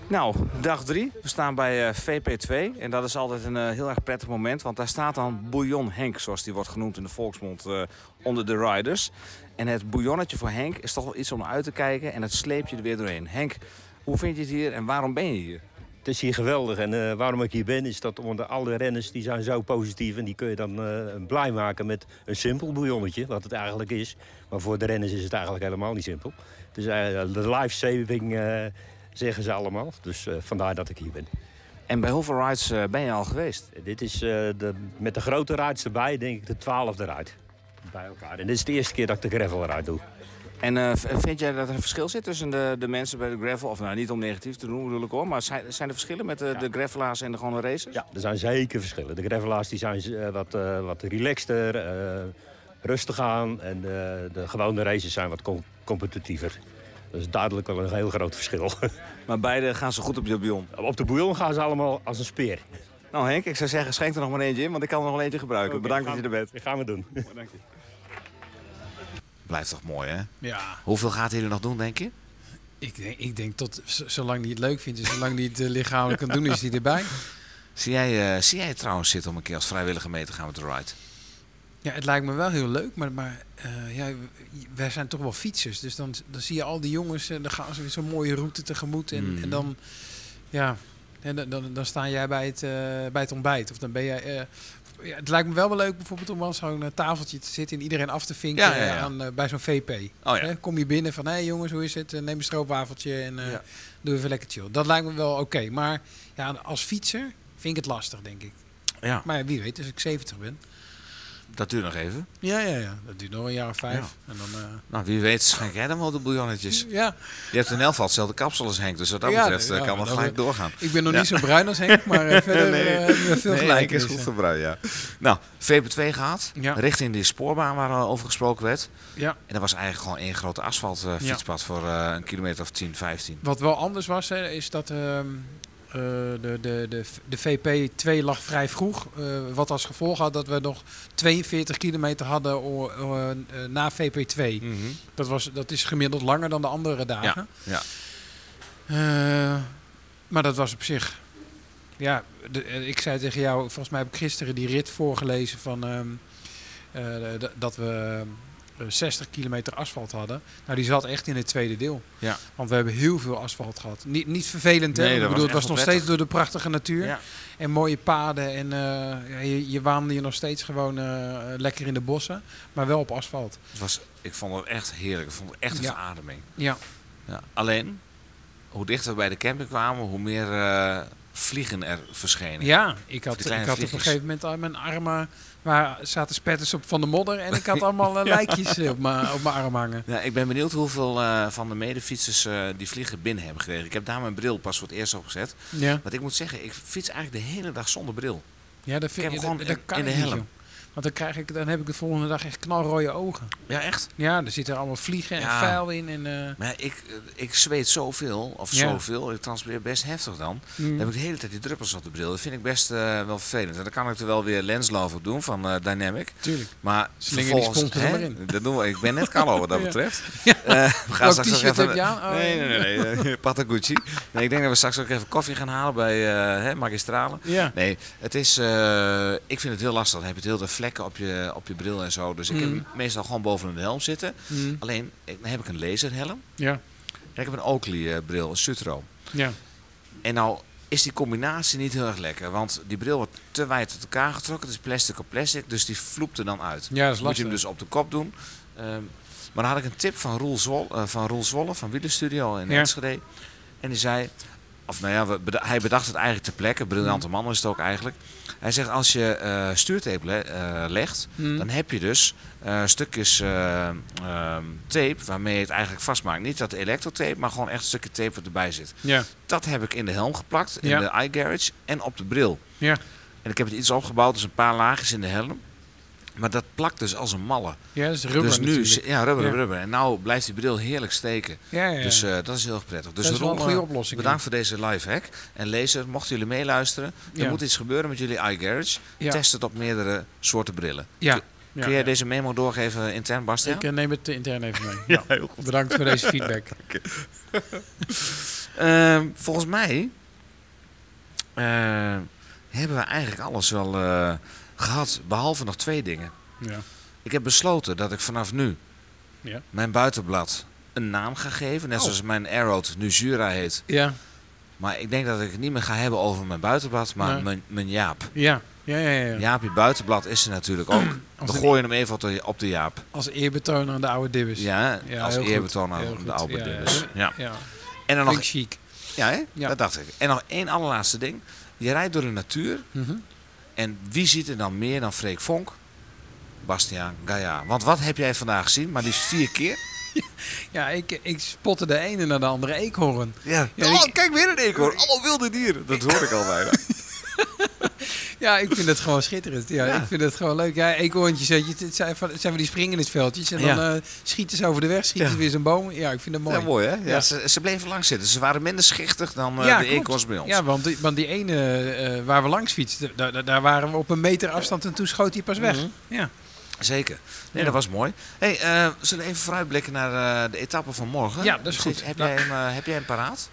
Nou, dag drie. We staan bij eh, VP2. En dat is altijd een eh, heel erg prettig moment. Want daar staat dan Bouillon Henk, zoals die wordt genoemd in de volksmond, eh, onder de riders. En het bouillonnetje voor Henk is toch wel iets om naar uit te kijken. En het sleep je er weer doorheen. Henk, hoe vind je het hier en waarom ben je hier? Het is hier geweldig en eh, waarom ik hier ben is dat onder alle renners die zijn zo positief en die kun je dan eh, blij maken met een simpel bouillonnetje, wat het eigenlijk is. Maar voor de renners is het eigenlijk helemaal niet simpel. Het is eh, de life-saving, zeggen ze allemaal. Dus vandaar dat ik hier ben. En bij hoeveel rides ben je al geweest? Dit is de, met de grote rides erbij, denk ik de twaalfde ride. Bij elkaar. En dit is de eerste keer dat ik de gravel ride doe. En eh, vind jij dat er een verschil zit tussen de, de mensen bij de gravel? Of nou, niet om negatief te doen bedoel ik hoor. Maar zijn, zijn er verschillen met de, de gravelaars en de gewone racers? Ja, er zijn zeker verschillen. De gravelaars die zijn eh, wat, eh, wat relaxter, rustig aan. En de, de gewone races zijn wat com- competitiever. Dat is duidelijk wel een heel groot verschil. Maar beide gaan zo goed op je bouillon. Op de bouillon gaan ze allemaal als een speer. Nou Henk, ik zou zeggen schenk er nog maar eentje in. Want ik kan er nog wel eentje gebruiken. Bedankt dat je er bent. Dat gaan we doen. Blijft toch mooi, hè? Ja, Hoeveel gaat hij er nog doen, denk je? ik denk, ik denk tot zolang hij het leuk vindt en zolang hij het eh, lichamelijk kan doen, is hij erbij. Zie jij, eh, zie jij het trouwens zitten om een keer als vrijwilliger mee te gaan met de ride? Ja, het lijkt me wel heel leuk, maar, maar eh, ja, wij zijn toch wel fietsers. Dus dan, dan zie je al die jongens, en dan gaan ze weer zo'n mooie route tegemoet. En, Mhm. en dan, ja, en dan, dan, dan sta jij bij het, bij het ontbijt. Of dan ben jij... ja, het lijkt me wel wel leuk bijvoorbeeld om aan zo'n eh, tafeltje te zitten en iedereen af te vinken Ja, ja, ja. Aan, eh, bij zo'n VP. Oh kom je binnen van, hé hey, jongens, hoe is het? Eh, Neem een stroopwafeltje en Ja. doe even lekker chill. Dat lijkt me wel oké. Maar ja, als fietser vind ik het lastig, denk ik. Ja, Maar wie weet, als ik 70 ben. Dat duurt nog even. Ja, ja, ja. Dat duurt nog een jaar of vijf. Ja. En dan, eh, Nou, wie weet schenk jij dan wel de bouillonnetjes. ja, Je hebt in elk geval hetzelfde kapsel als Henk, dus wat dat Ja, betreft eh, ja, kan het dat- gelijk doorgaan. ik ben nog niet zo bruin als Henk, maar eh, verder Nee. veel Nee, gelijk. Henk is goed gebruikt, ja. Nou, VP2 gaat, Ja. richting die spoorbaan waar al over gesproken werd. Ja. En dat was eigenlijk gewoon één grote asfalt eh, fietspad voor een kilometer of 10, 15. Wat wel anders was, hè, is dat ehm, eh, de, de, de, de VP2 lag vrij vroeg. eh, wat als gevolg had dat we nog 42 kilometer hadden eh, na VP2. Dat, was, dat is gemiddeld langer dan de andere dagen. ja. Eh, maar dat was op zich. Ja, de- eh, ik zei tegen jou, volgens mij heb ik gisteren die rit voorgelezen van ehm, eh, dat we eh, 60 kilometer asfalt hadden. Nou, die zat echt in het tweede deel. Ja. Want we hebben heel veel asfalt gehad. Niet, niet vervelend, hè? Nee, ik bedoel, het was nog steeds door de prachtige natuur. Ja. En mooie paden. En eh, je, je waande je nog steeds gewoon eh, lekker in de bossen. Maar wel op asfalt. Het was, ik vond het echt heerlijk. Ik vond het echt een Ja. verademing. Ja. Ja. Alleen, hoe dichter we bij de camping kwamen, hoe meer eh, vliegen er verschenen. Ja, ik had, ik had op een gegeven moment al mijn armen... Waar zaten spetters op van de modder. En ik had allemaal eh, lijkjes eh, op mijn op mijn arm hangen. Ja, ik ben benieuwd hoeveel eh, van de medefietsers eh, die vliegen binnen hebben gekregen. Ik heb daar mijn bril pas voor het eerst opgezet. Ja, Want ik moet zeggen, ik fiets eigenlijk de hele dag zonder bril. ja dat Ik vind heb je. Dat, gewoon dat kan in de ik niet, helm. Want dan, krijg ik, dan heb ik de volgende dag echt knalrode ogen. Ja, echt? Ja, er zitten allemaal vliegen en Ja. vuil in. En, eh, Maar ik, ik zweet zoveel, of Ja. zoveel, ik transpireer best heftig dan. mm. Dan heb ik de hele tijd die druppels op de bril. Dat vind ik best eh, wel vervelend. En dan kan ik er wel weer Lenslove op doen van eh, Dynamic. Tuurlijk. Maar vervolgens, er hè, in. dat doen we. Ik ben net kalo wat dat Ja. betreft. Ja. We gaan Welk straks nog even... Oh, nee, nee, nee, nee. Patagucci. Nee, ik denk dat we straks ook even koffie gaan halen bij hè, Magistrale. Ja. Nee, het is, ik vind het heel lastig. Dan heb je het heel de vlekken op je, op je bril en zo. Dus ik heb Mm. hem meestal gewoon boven de helm zitten. Mm. Alleen, ik, dan heb ik een laserhelm. Ja. En ik heb een Oakley eh, bril, een Sutro. Ja. En nou is die combinatie niet heel erg lekker. Want die bril wordt te wijd uit elkaar getrokken. Het is plastic op plastic, dus die vloept er dan uit. ja, dat is Moet je hem dus op de kop doen. Ehm, maar dan had ik een tip van Roel, Zwol, eh, van Roel Zwolle van in Ja. Enschede. En die zei, of nou ja, hij bedacht het eigenlijk ter plekke. Briljante man is het ook eigenlijk. Hij zegt, als je eh stuurtape le- eh, legt, Mm. dan heb je dus eh, stukjes eh, ehm, tape waarmee je het eigenlijk vastmaakt. Niet dat elektrotape, maar gewoon echt een stukje tape wat erbij zit. Ja. Dat heb ik in de helm geplakt, in Ja. de eye garage en op de bril. Ja. En ik heb het iets opgebouwd, dus een paar laagjes in de helm. Maar dat plakt dus als een malle. ja, dat is rubber dus nu, natuurlijk. ja, rubber, Ja. rubber. En nou blijft die bril heerlijk steken. Ja, ja. Dus eh, dat is heel erg prettig. Dus dat is wel een goede eh, oplossing. bedankt voor deze live hack. En lezer, mochten jullie meeluisteren, er moet iets gebeuren met jullie eye garage. Ja. Test het op meerdere soorten brillen. Ja. Kun, jij deze memo doorgeven intern, Bastiaan? Ik eh, neem het intern even mee. Ja, heel goed. Bedankt voor deze feedback. Ehm, volgens mij hebben we eigenlijk alles wel gehad, behalve nog twee dingen. Ja. Ik heb besloten dat ik vanaf nu Ja. mijn buitenblad een naam ga geven. Net Oh. zoals mijn Arrow nu Jura heet. Ja. Maar ik denk dat ik het niet meer ga hebben over mijn buitenblad, maar Nee. mijn, mijn Jaap. Ja. Ja, ja, ja. Jaapie Buitenblad is er natuurlijk ook. Als We gooien hem even op de, op de Jaap. Als eerbetoon aan de oude dibbes. Ja, Ja, als eerbetoon aan Heel de oude Ja, dibbes. ja. Ja. Ja. En dan nog, Vind chic. ja, hè? Ja. dat dacht ik. En nog één allerlaatste ding. Je rijdt door de natuur Mhm. En wie ziet er dan meer dan Freek Vonk? Bastiaan Gaia. Want wat heb jij vandaag gezien? Maar liefst vier keer. Ja, ik, ik spotte de ene naar de andere eekhoorn. Ja. Ja, oh, kijk weer een eekhoorn. Allemaal wilde dieren. Dat hoor ik al bijna. Ja, ik vind het gewoon schitterend. Ja, Ja. ik vind het gewoon leuk. Ja, eekhoorntjes, het zijn van, het zijn van die springenisveldjes. En dan Ja. eh, schieten ze over de weg, schieten ze weer zo'n boom. Ja, ik vind het mooi. Ja, mooi hè? Ja. Ze, ze bleven lang zitten. Ze waren minder schichtig dan eh, de eekhoorns bij ons. Ja, want die, want die ene eh, waar we langs fietsten, daar, daar, waren we op een meter afstand en toen schoot hij pas weg. Mhm. Ja. Zeker. Nee, dat was mooi. Hey, we zullen even vooruitblikken naar de etappe van morgen. Ja, dat is goed. Heb, jij hem, heb jij hem paraat?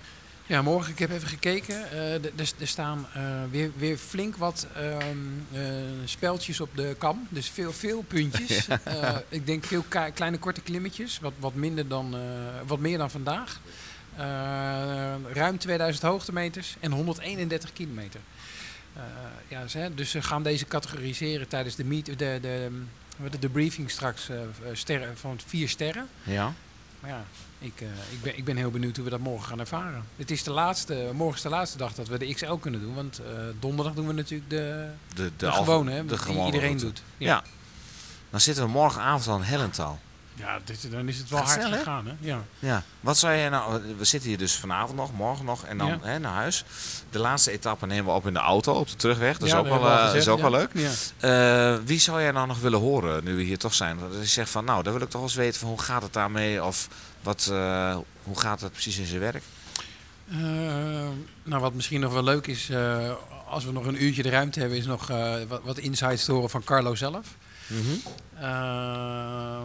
Ja, morgen, ik heb even gekeken. d- er- staan eh, weer, weer flink wat ehm eh, speltjes op de kam. Dus veel, veel puntjes. Ik denk veel kleine korte klimmetjes. Wat, wat, minder dan, wat meer dan vandaag. Ruim 2000 hoogtemeters en 131 kilometer. Ja, ze- dus ze gaan deze categoriseren tijdens de, meet, de, de, is de briefing straks sterren, van vier sterren. Ja. Maar ja, ik, eh, ik, ben, ik ben heel benieuwd hoe we dat morgen gaan ervaren. Het is de laatste, morgen is de laatste dag dat we de XL kunnen doen. Want eh, donderdag doen we natuurlijk de, De, de, de, gewone, hè, de die iedereen route. doet. Ja. Dan zitten we morgenavond al in Hellentaal. ja dit, dan is het wel Gaat hard snel, gegaan. Hè? Ja. Ja. Wat zou jij nou... We zitten hier dus vanavond nog, morgen nog en dan Ja. hè, naar huis. De laatste etappe nemen we op in de auto op de terugweg. Dat is Ja, ook, wel, eh, is ook wel leuk. Ja. Eh, wie zou jij nou nog willen horen nu we hier toch zijn? Dat je zegt van nou, dan wil ik toch eens weten van hoe gaat het daarmee? Of wat, eh, hoe gaat het precies in zijn werk? Eh, nou, wat misschien nog wel leuk is, eh, als we nog een uurtje de ruimte hebben, is nog wat, wat insights te horen van Carlo zelf. Eh,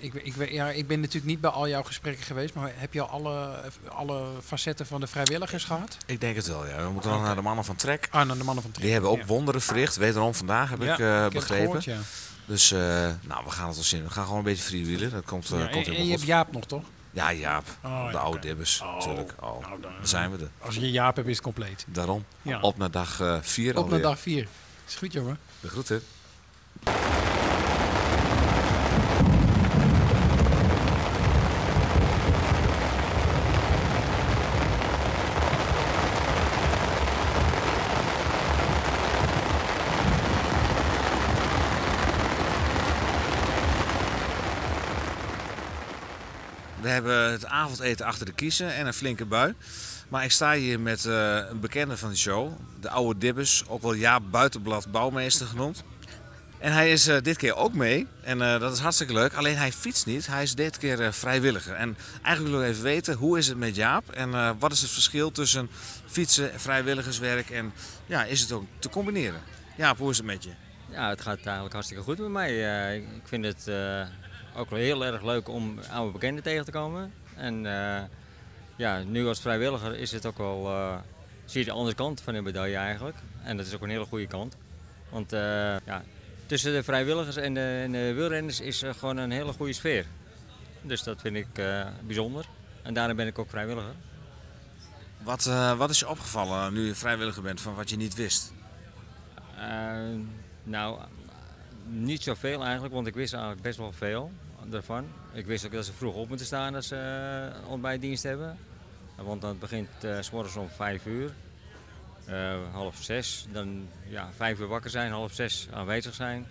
ik, ik, ja, ik ben natuurlijk niet bij al jouw gesprekken geweest, maar heb je al alle, alle facetten van de vrijwilligers gehad? Ik denk het wel, ja. We moeten dan naar de mannen van Trek. Ah, naar de mannen van Trek. Die hebben ook Ja. wonderen verricht. Wederom vandaag heb Ja, ik heb begrepen. gehoord, ja. Dus eh, nou, we gaan het wel zien. We gaan gewoon een beetje freewheelen. Dat komt, eh Ja, komt en, je hebt Jaap nog, toch? Ja, Jaap. Oh, de ja, oude oké. dibbers, Oh, natuurlijk. Oh, nou, dan- zijn we er. Als je Jaap hebt, is het compleet. Daarom. Ja. Op naar dag 4 Op naar dag 4. Is goed, jongen. De groeten. We hebben het avondeten achter de kiezen en een flinke bui. Maar ik sta hier met eh, een bekende van de show. De oude Dibbes, ook wel Jaap Buitenblad Bouwmeester genoemd. En hij is eh, dit keer ook mee. En eh, dat is hartstikke leuk. Alleen hij fietst niet. Hij is dit keer vrijwilliger. En eigenlijk willen we even weten, hoe is het met Jaap? En wat is het verschil tussen fietsen, vrijwilligerswerk en ja, is het ook te combineren? Jaap, hoe is het met je? Ja, het gaat eigenlijk hartstikke goed met mij. Ik ik vind het ook wel heel erg leuk om oude bekenden tegen te komen. En eh, ja, nu als vrijwilliger is het ook wel, eh, zie je de andere kant van de medaille eigenlijk. En dat is ook een hele goede kant. Want eh, ja, tussen de vrijwilligers en de, en de wielrenners is er gewoon een hele goede sfeer. Dus dat vind ik bijzonder. En daarom ben ik ook vrijwilliger. Wat, wat is je opgevallen nu je vrijwilliger bent van wat je niet wist? Nou, niet zoveel eigenlijk, want ik wist eigenlijk best wel veel ervan. Ik wist ook dat ze vroeg op moeten staan als ze eh, ontbijtdienst hebben. Want dat begint s morgens om vijf uur, eh, half zes. Dan ja, vijf uur wakker zijn, half zes aanwezig zijn.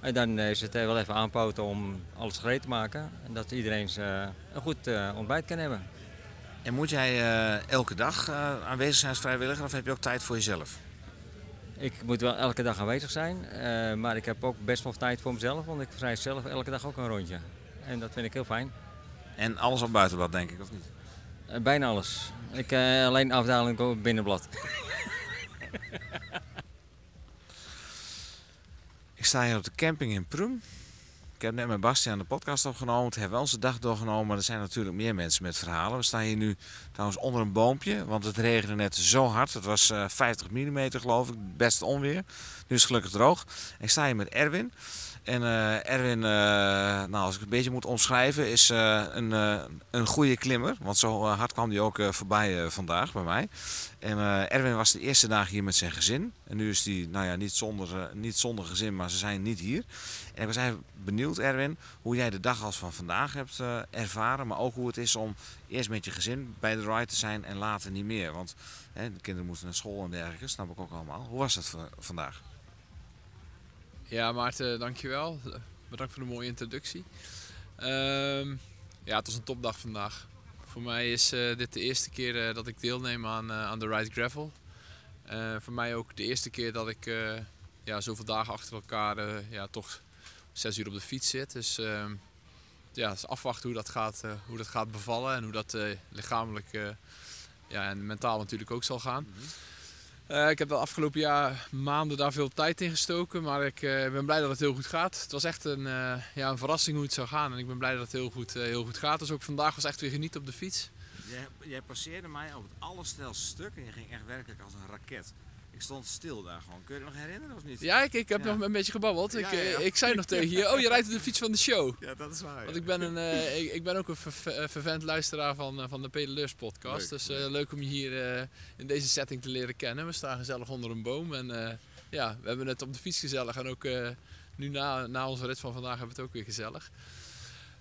En dan is het wel even aanpoten om alles gereed te maken. En dat iedereen een goed ontbijt kan hebben. En moet jij elke dag aanwezig zijn als vrijwilliger of heb je ook tijd voor jezelf? Ik moet wel elke dag aanwezig zijn, eh, maar ik heb ook best wel tijd voor mezelf, want ik vrij zelf elke dag ook een rondje. En dat vind ik heel fijn. En alles op buitenblad denk ik, of niet? Eh, bijna alles. Ik eh, alleen afdaling op binnenblad. Ik sta hier op de camping in Prum. Ik heb net met Bastiaan de podcast opgenomen. Het hebben we onze dag doorgenomen. Maar er zijn natuurlijk meer mensen met verhalen. We staan hier nu trouwens onder een boompje. Want het regende net zo hard. Het was eh, 50 mm geloof ik. Best onweer. Nu is het gelukkig droog. Ik sta hier met Erwin. En eh, Erwin, eh, nou, als ik het een beetje moet omschrijven, is eh, een, een goede klimmer. Want zo hard kwam hij ook voorbij vandaag bij mij. En Erwin was de eerste dag hier met zijn gezin. En nu is hij, nou ja, niet zonder, niet zonder gezin, maar ze zijn niet hier. En ik was even benieuwd, Erwin, hoe jij de dag als van vandaag hebt ervaren. Maar ook hoe het is om eerst met je gezin bij de ride te zijn en later niet meer. Want hè, de kinderen moeten naar school en dergelijke, snap ik ook allemaal. Hoe was dat vandaag? Ja, Maarten, dankjewel. Bedankt voor de mooie introductie. Ehm, ja, het was een topdag vandaag. Voor mij is eh, dit de eerste keer eh, dat ik deelneem aan, eh, aan de Ride Gravel. Voor mij ook de eerste keer dat ik ja, zoveel dagen achter elkaar ja, toch zes uur op de fiets zit. Dus ehm, ja, is afwachten hoe dat gaat, hoe dat gaat bevallen en hoe dat lichamelijk ja, en mentaal natuurlijk ook zal gaan. Eh, ik heb de afgelopen jaar maanden daar veel tijd in gestoken, maar ik eh, ben blij dat het heel goed gaat. Het was echt een, eh, ja, een verrassing hoe het zou gaan en ik ben blij dat het heel goed, heel goed gaat. Dus ook vandaag was echt weer genieten op de fiets. Jij, jij passeerde mij op het allerstelste stuk en je ging echt werkelijk als een raket. Ik stond stil daar gewoon. Kun je je nog herinneren of niet? Ja, ik, ik heb Ja. nog een beetje gebabbeld. Ik, Ja, ja, ja. eh, ik zei nog tegen je, oh je rijdt op de fiets van de show. Ja, dat is waar. Want ik ben, een, eh, ik, ik ben ook een ver- eh, vervent luisteraar van, van de Pedaleurs podcast. Leuk, dus leuk om je hier in deze setting te leren kennen. We staan gezellig onder een boom. En ja, we hebben het op de fiets gezellig. En ook nu na, na onze rit van vandaag hebben we het ook weer gezellig.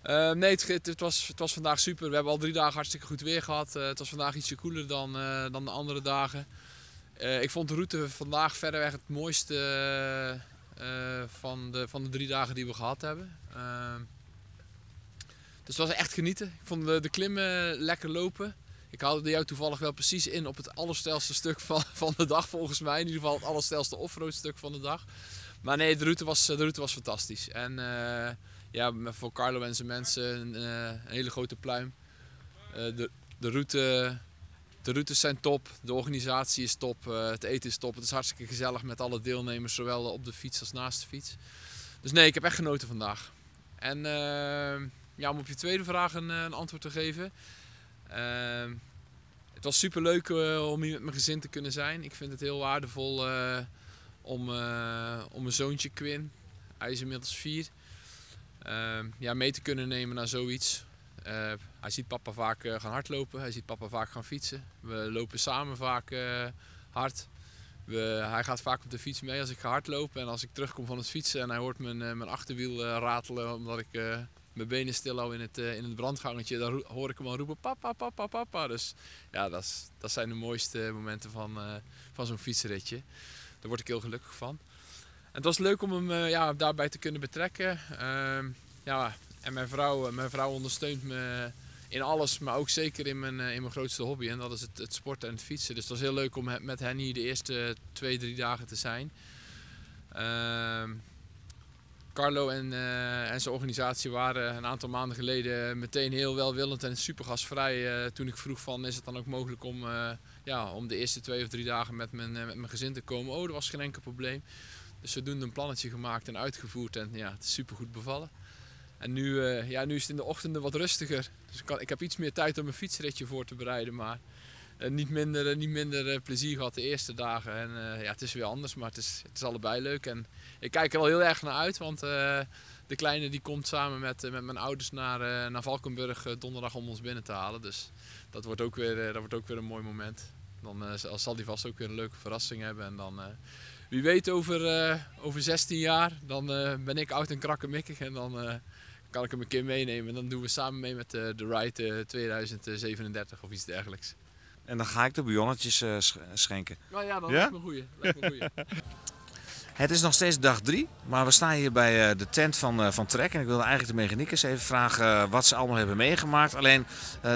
Eh, nee, het, het, het was, het was vandaag super. We hebben al drie dagen hartstikke goed weer gehad. Eh, het was vandaag ietsje koeler dan, dan de andere dagen. Eh, ik vond de route vandaag verreweg het mooiste eh, van, de, van de drie dagen die we gehad hebben. Ehm, dus het was echt genieten. Ik vond de, de klimmen lekker lopen. Ik haalde jou toevallig wel precies in op het allerstelste stuk van, van de dag volgens mij. In ieder geval het allerstelste offroad stuk van de dag. Maar nee, de route was, de route was fantastisch. En eh, ja, voor Carlo en zijn mensen een, eh, hele grote pluim. Eh, de, de, route, de routes zijn top, de organisatie is top, eh, het eten is top. Het is hartstikke gezellig met alle deelnemers, zowel op de fiets als naast de fiets. Dus nee, ik heb echt genoten vandaag. En eh, ja, om op je tweede vraag een, eh, een antwoord te geven. Ehm, het was super leuk om hier met mijn gezin te kunnen zijn. Ik vind het heel waardevol om, om mijn zoontje Quinn, hij is inmiddels vier, ehm, ja, mee te kunnen nemen naar zoiets. Hij ziet papa vaak eh, gaan hardlopen, hij ziet papa vaak gaan fietsen. We lopen samen vaak eh, hard. We, hij gaat vaak op de fiets mee als ik ga hardlopen. En als ik terugkom van het fietsen en hij hoort mijn, eh, mijn achterwiel ratelen omdat ik mijn benen stil hou in het, eh, in het brandgangetje, dan hoor ik hem al roepen papa, papa, papa. Dus ja, dat, is, dat zijn de mooiste momenten van, van zo'n fietsritje. Daar word ik heel gelukkig van. En het was leuk om hem ja, daarbij te kunnen betrekken. Ehm, ja, en mijn vrouw, mijn vrouw ondersteunt me in alles, maar ook zeker in mijn, eh, in mijn grootste hobby. En dat is het, het sporten en het fietsen. Dus het was heel leuk om met hen hier de eerste twee, drie dagen te zijn. Ehm, Carlo en, eh, en zijn organisatie waren een aantal maanden geleden meteen heel welwillend en super gastvrij. eh, toen ik vroeg van is het dan ook mogelijk om, ja, om de eerste twee of drie dagen met mijn, met mijn gezin te komen. Oh, dat was geen enkel probleem. Dus zodoende een plannetje gemaakt en uitgevoerd en ja, het is super goed bevallen. En nu, eh, ja, nu is het in de ochtenden wat rustiger. Dus ik, kan, ik heb iets meer tijd om een fietsritje voor te bereiden. Maar eh, niet minder, eh, niet minder plezier gehad de eerste dagen. En ja, het is weer anders, maar het is, het is allebei leuk. En ik kijk er al heel erg naar uit, want de kleine die komt samen met, met mijn ouders naar, naar Valkenburg donderdag om ons binnen te halen. Dus dat wordt ook weer, dat wordt ook weer een mooi moment. Dan zal- die vast ook weer een leuke verrassing hebben. En dan, wie weet, over, over 16 jaar, dan ben ik oud en krakkemikkig. En dan kan ik hem een keer meenemen. En dan doen we samen mee met eh, de Ride eh, 2037 of iets dergelijks. En dan ga ik de bouillonnetjes eh, sch- schenken. Nou ja, dat Ja? lijkt me een goeie. Lijkt me een goeie. Het is nog steeds dag drie, maar we staan hier bij eh, de tent van, eh, van Trek. En ik wilde eigenlijk de mechaniekers even vragen eh, wat ze allemaal hebben meegemaakt. Alleen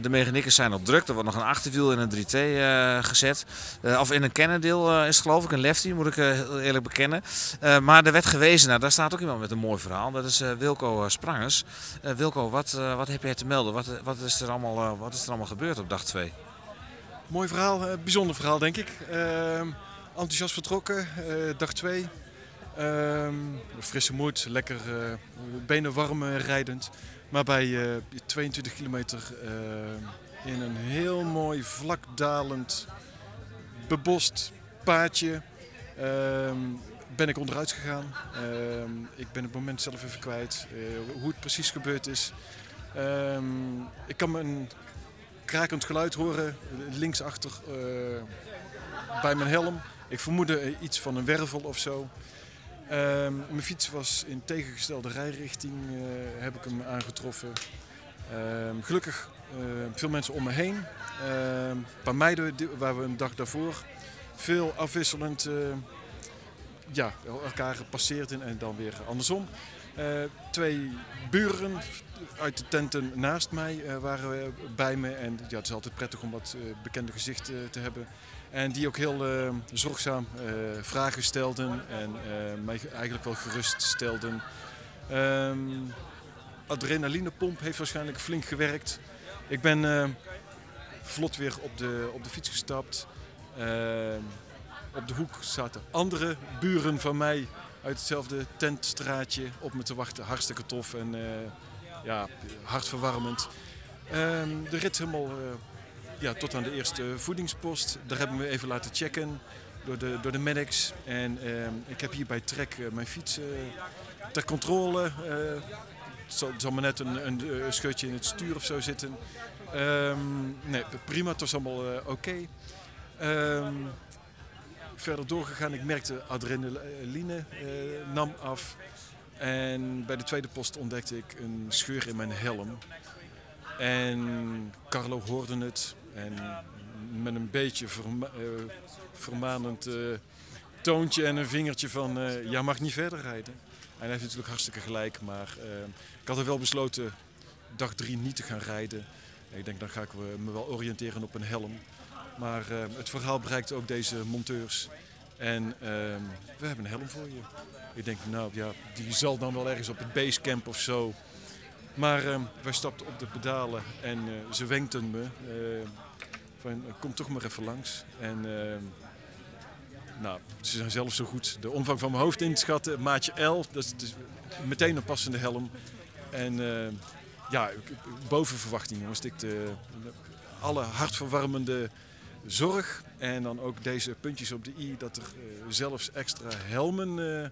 de mechaniekers zijn op druk. Er wordt nog een achterwiel in een 3T eh, gezet. Of in een Cannondale eh, is het geloof ik, een lefty moet ik eerlijk bekennen. Maar er werd gewezen, nou, daar staat ook iemand met een mooi verhaal. Dat is Wilco Sprangers. Wilco, wat, wat heb jij te melden? Wat, wat, is er allemaal, wat is er allemaal gebeurd op dag 2? Mooi verhaal, bijzonder verhaal denk ik. Ehm, enthousiast vertrokken, dag 2. frisse moed, lekker eh, benen warm eh, rijdend. Maar bij eh, 22 kilometer eh, in een heel mooi vlakdalend bebost paadje ehm, ben ik onderuit gegaan. Ehm, ik ben het moment zelf even kwijt eh, hoe het precies gebeurd is. Ehm, ik kan een krakend geluid horen eh, linksachter eh bij mijn helm. Ik vermoedde eh, iets van een wervel of zo. Ehm, mijn fiets was in tegengestelde rijrichting, eh, heb ik hem aangetroffen. Ehm, gelukkig eh, veel mensen om me heen. Ehm, een paar meiden waar we een dag daarvoor veel afwisselend eh, ja, elkaar gepasseerd en dan weer andersom. Twee buren uit de tenten naast mij waren bij me. En ja, het is altijd prettig om wat bekende gezichten te hebben. En die ook heel eh, zorgzaam eh, vragen stelden en eh, mij eigenlijk wel gerust stelden. Ehm, adrenalinepomp heeft waarschijnlijk flink gewerkt. Ik ben vlot weer op de, op de fiets gestapt. Ehm, op de hoek zaten andere buren van mij uit hetzelfde tentstraatje op me te wachten. Hartstikke tof en ja, hartverwarmend. Ehm, de rit helemaal ja, tot aan de eerste voedingspost. Daar hebben we even laten checken door de, door de medics. En ehm, ik heb hier bij Trek eh, mijn fiets eh, ter controle. eh, het zal, zal maar net een, een, eh, scheurtje in het stuur of zo zitten. Ehm, nee, prima, het was allemaal oké. Ehm, verder doorgegaan, ik merkte adrenaline nam af. En bij de tweede post ontdekte ik een scheur in mijn helm. En Carlo hoorde het en met een beetje verma eh, vermanend eh, toontje en een vingertje van jij mag niet verder rijden. En hij heeft natuurlijk hartstikke gelijk, maar ik had er wel besloten dag drie niet te gaan rijden. Ik denk dan ga ik me wel oriënteren op een helm. Maar het verhaal bereikt ook deze monteurs. En ehm, we hebben een helm voor je. Ik denk, nou ja, die zal dan wel ergens op het basecamp of zo. Maar ehm, wij stapten op de pedalen en ze wenkten me. Eh, van, kom toch maar even langs. En ehm, nou, ze zijn zelf zo goed de omvang van mijn hoofd in te schatten. Maatje L, dat is, meteen een passende helm. En eh, ja, boven verwachting jongens. Ik de, alle hartverwarmende zorg. En dan ook deze puntjes op de i, dat er eh, zelfs extra helmen eh,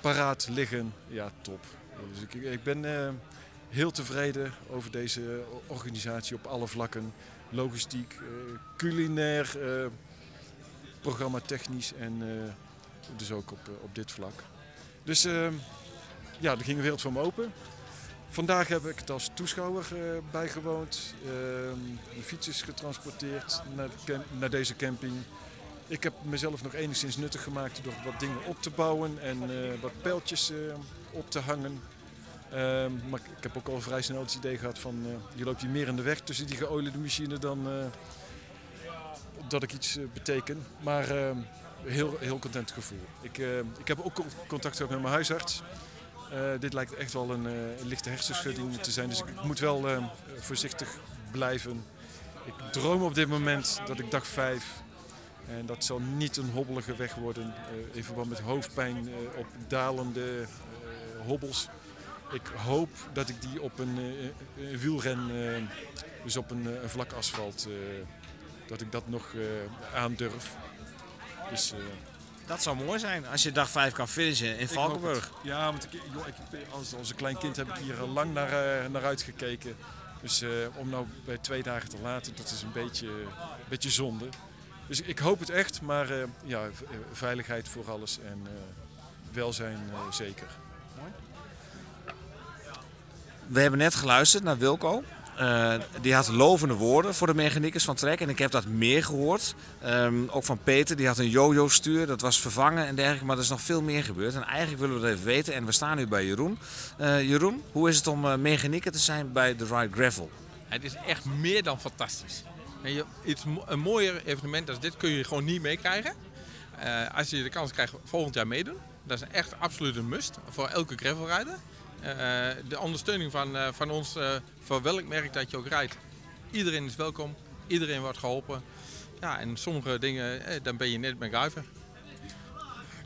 paraat liggen. Ja, top. Dus ik, ik ben eh, heel tevreden over deze organisatie op alle vlakken. Logistiek, eh, culinair, eh, programma technisch en eh, dus ook op, op dit vlak. Dus eh, ja, er ging een wereld voor me open. Vandaag heb ik het als toeschouwer bijgewoond. Ehm, de fiets is getransporteerd naar, naar deze camping. Ik heb mezelf nog enigszins nuttig gemaakt door wat dingen op te bouwen en wat pijltjes eh, op te hangen. Ehm, maar ik heb ook al vrij snel het idee gehad van eh, je loopt hier meer in de weg tussen die geoliede machine dan eh, dat ik iets eh, beteken. Maar ehm, heel, heel content gevoel. Ik, ik heb ook contact gehad met mijn huisarts. Dit lijkt echt wel een, lichte hersenschudding te zijn. Dus ik moet wel eh, voorzichtig blijven. Ik droom op dit moment dat ik dag 5. En dat zal niet een hobbelige weg worden. eh, in verband met hoofdpijn op dalende eh, hobbels. Ik hoop dat ik die op een, eh, een wielren, eh, dus op een, eh, een vlak asfalt, eh, dat ik dat nog eh, aandurf. Dus, eh, Dat zou mooi zijn als je dag 5 kan finishen in Valkenburg. Ja, want ik, joh, ik, als, als een klein kind heb ik hier lang naar, eh, naar uitgekeken. Dus eh, om nou bij twee dagen te laten, dat is een beetje, een beetje zonde. Dus ik hoop het echt, maar eh, ja, eh, veiligheid voor alles en eh, welzijn eh, zeker. We hebben net geluisterd naar Wilco. Eh, die had lovende woorden voor de mechaniekers van Trek. En ik heb dat meer gehoord. Ehm, ook van Peter, die had een yo-yo stuur. Dat was vervangen en dergelijke. Maar er is nog veel meer gebeurd. En eigenlijk willen we dat even weten. En we staan nu bij Jeroen. Eh, Jeroen, hoe is het om uh, mechanieker te zijn bij de Ride Gravel? Het is echt meer dan fantastisch. Iets, een mooier evenement als dit kun je gewoon niet meekrijgen. Eh, als je de kans krijgt volgend jaar meedoen. Dat is echt absoluut een must voor elke gravelrijder. Eh, de ondersteuning van, eh, van ons, eh, voor welk merk dat je ook rijdt. Iedereen is welkom, iedereen wordt geholpen. Ja, en sommige dingen, dan ben je net MacGyver.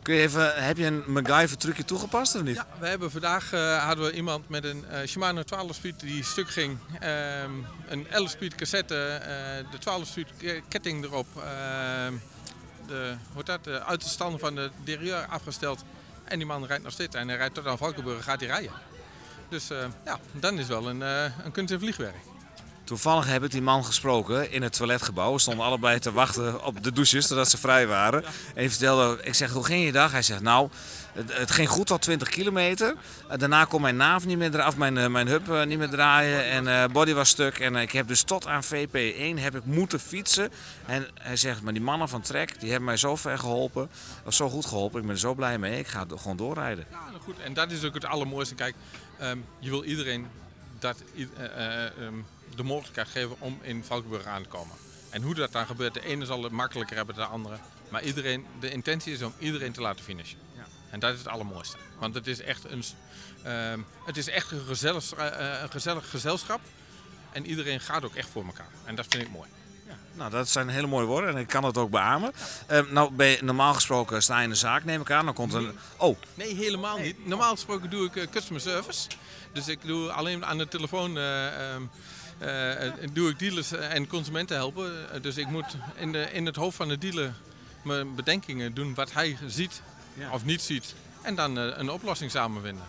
Kun je even, heb je een MacGyver trucje toegepast of niet? Ja, we hebben vandaag hadden we iemand met een Shimano 12-speed die stuk ging. Ehm, een 11-speed cassette, de 12-speed ke- ketting erop. ehm, de, hoe dat, de uiterstand van de derailleur afgesteld. En die man rijdt nog steeds en hij rijdt tot aan Valkenburg gaat hij rijden. Dus eh, ja, dan is wel een, eh, een kunst- en vliegwerk. Toevallig heb ik die man gesproken in het toiletgebouw. We stonden allebei te wachten op de douches totdat ze vrij waren. En hij vertelde, ik zeg, hoe ging je dag? Hij zegt, nou, het, ging goed tot 20 kilometer. Eh, Daarna kon mijn naaf niet meer draaien, mijn, eh, mijn hub eh, niet meer draaien. En body was stuk. En ik heb dus tot aan VP1 heb ik moeten fietsen. En hij zegt, maar die mannen van Trek, die hebben mij zo ver geholpen. Of zo goed geholpen. Ik ben er zo blij mee. Ik ga gewoon doorrijden. Ja, nou goed. En dat is ook het allermooiste. Kijk, ehm, je wil iedereen dat, eh, eh, ehm, de mogelijkheid geven om in Valkenburg aan te komen. En hoe dat dan gebeurt, de ene zal het makkelijker hebben dan de andere. Maar iedereen, de intentie is om iedereen te laten finishen. En dat is het allermooiste. Want het is echt een, ehm, het is echt een gezellig, eh, een gezellig gezelschap. En iedereen gaat ook echt voor elkaar. En dat vind ik mooi. Nou, dat zijn hele mooie woorden en ik kan het ook beamen. Ehm, nou, normaal gesproken sta je in de zaak, neem ik aan. Dan komt een... Oh, Nee, helemaal niet. Normaal gesproken doe ik eh, customer service. Dus ik doe alleen aan de telefoon eh, eh, eh, doe ik dealers en consumenten helpen. Eh, dus ik moet in, de, in het hoofd van de dealer mijn bedenkingen doen wat hij ziet of niet ziet. En dan eh, een oplossing samen vinden.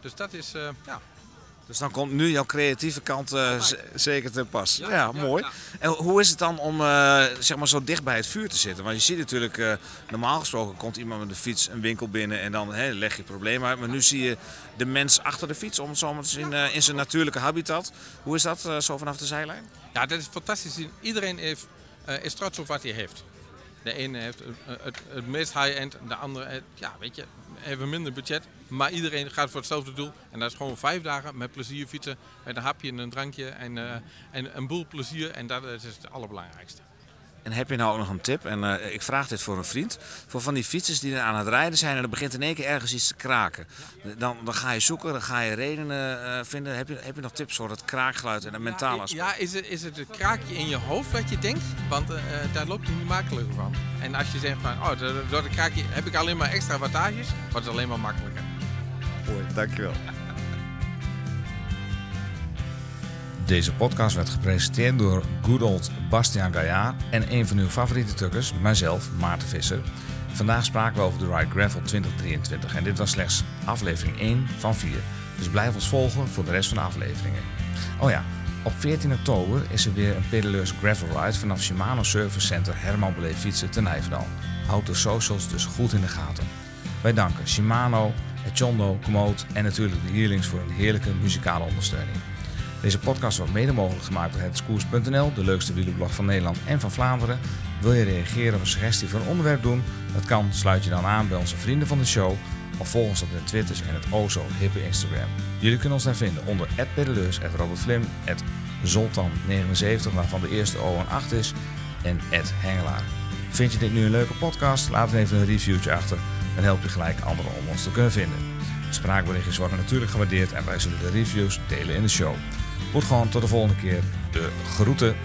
Dus dat is, eh, ja. Dus dan komt nu jouw creatieve kant eh, zeker ten pas. Ja, mooi. ja. En hoe is het dan om zeg maar zo dicht bij het vuur te zitten? Want je ziet natuurlijk, normaal gesproken komt iemand met de fiets een winkel binnen en dan leg je het probleem uit. Maar nu zie je de mens achter de fiets, om het zo maar te zien, in zijn natuurlijke habitat. Hoe is dat zo vanaf de zijlijn? Ja, dat is fantastisch. te. Iedereen heeft, is trots op wat hij heeft. De ene heeft het, het, meest high-end, de andere heeft, ja, weet je, even minder budget. Maar iedereen gaat voor hetzelfde doel. En dat is gewoon vijf dagen met plezier fietsen. Met een hapje en een drankje en, eh, en een boel plezier. En dat is het allerbelangrijkste. En heb je nou ook nog een tip? En eh, ik vraag dit voor een vriend. Voor van die fietsers die aan het rijden zijn en er begint in één keer ergens iets te kraken. Dan, dan ga je zoeken, dan ga je redenen eh, vinden. Heb je, heb je nog tips voor het kraakgeluid en het mentale aspect? Ja, is het, is het het kraakje in je hoofd wat je denkt? Want eh, daar loopt hij niet makkelijker van. En als je zegt van, oh, door door het kraakje heb ik alleen maar extra wattages, wordt het alleen maar makkelijker. Mooi, dankjewel. Deze podcast werd gepresenteerd door good old Bastiaan Gaillard en een van uw favoriete tukkers, mijzelf, Maarten Visser. Vandaag spraken we over de Ride Gravel 2023 en dit was slechts aflevering 1 van 4. Dus blijf ons volgen voor de rest van de afleveringen. Oh ja, op 14 oktober is er weer een pedaleurs gravel ride vanaf Shimano Service Center Herman Beleef Fietsen te Nijverdal. Houd de socials dus goed in de gaten. Wij danken Shimano, Echondo, Komoot en natuurlijk de Heerlings voor een heerlijke muzikale ondersteuning. Deze podcast wordt mede mogelijk gemaakt door hetskoers.nl, de leukste wielerblog van Nederland en van Vlaanderen. Wil je reageren of een suggestie voor een onderwerp doen? Dat kan, sluit je dan aan bij onze vrienden van de show of volg ons op de Twitters en het o zo hippe Instagram. Jullie kunnen ons daar vinden onder @pedaleurs, @robertvlim, @zoltan79 waarvan de eerste O een 8 is en @hengelaar. Vind je dit nu een leuke podcast? Laat even een reviewtje achter. Dan help je gelijk anderen om ons te kunnen vinden. Spraakberichtjes worden natuurlijk gewaardeerd en wij zullen de reviews delen in de show. Goed gewoon tot de volgende keer. De groeten.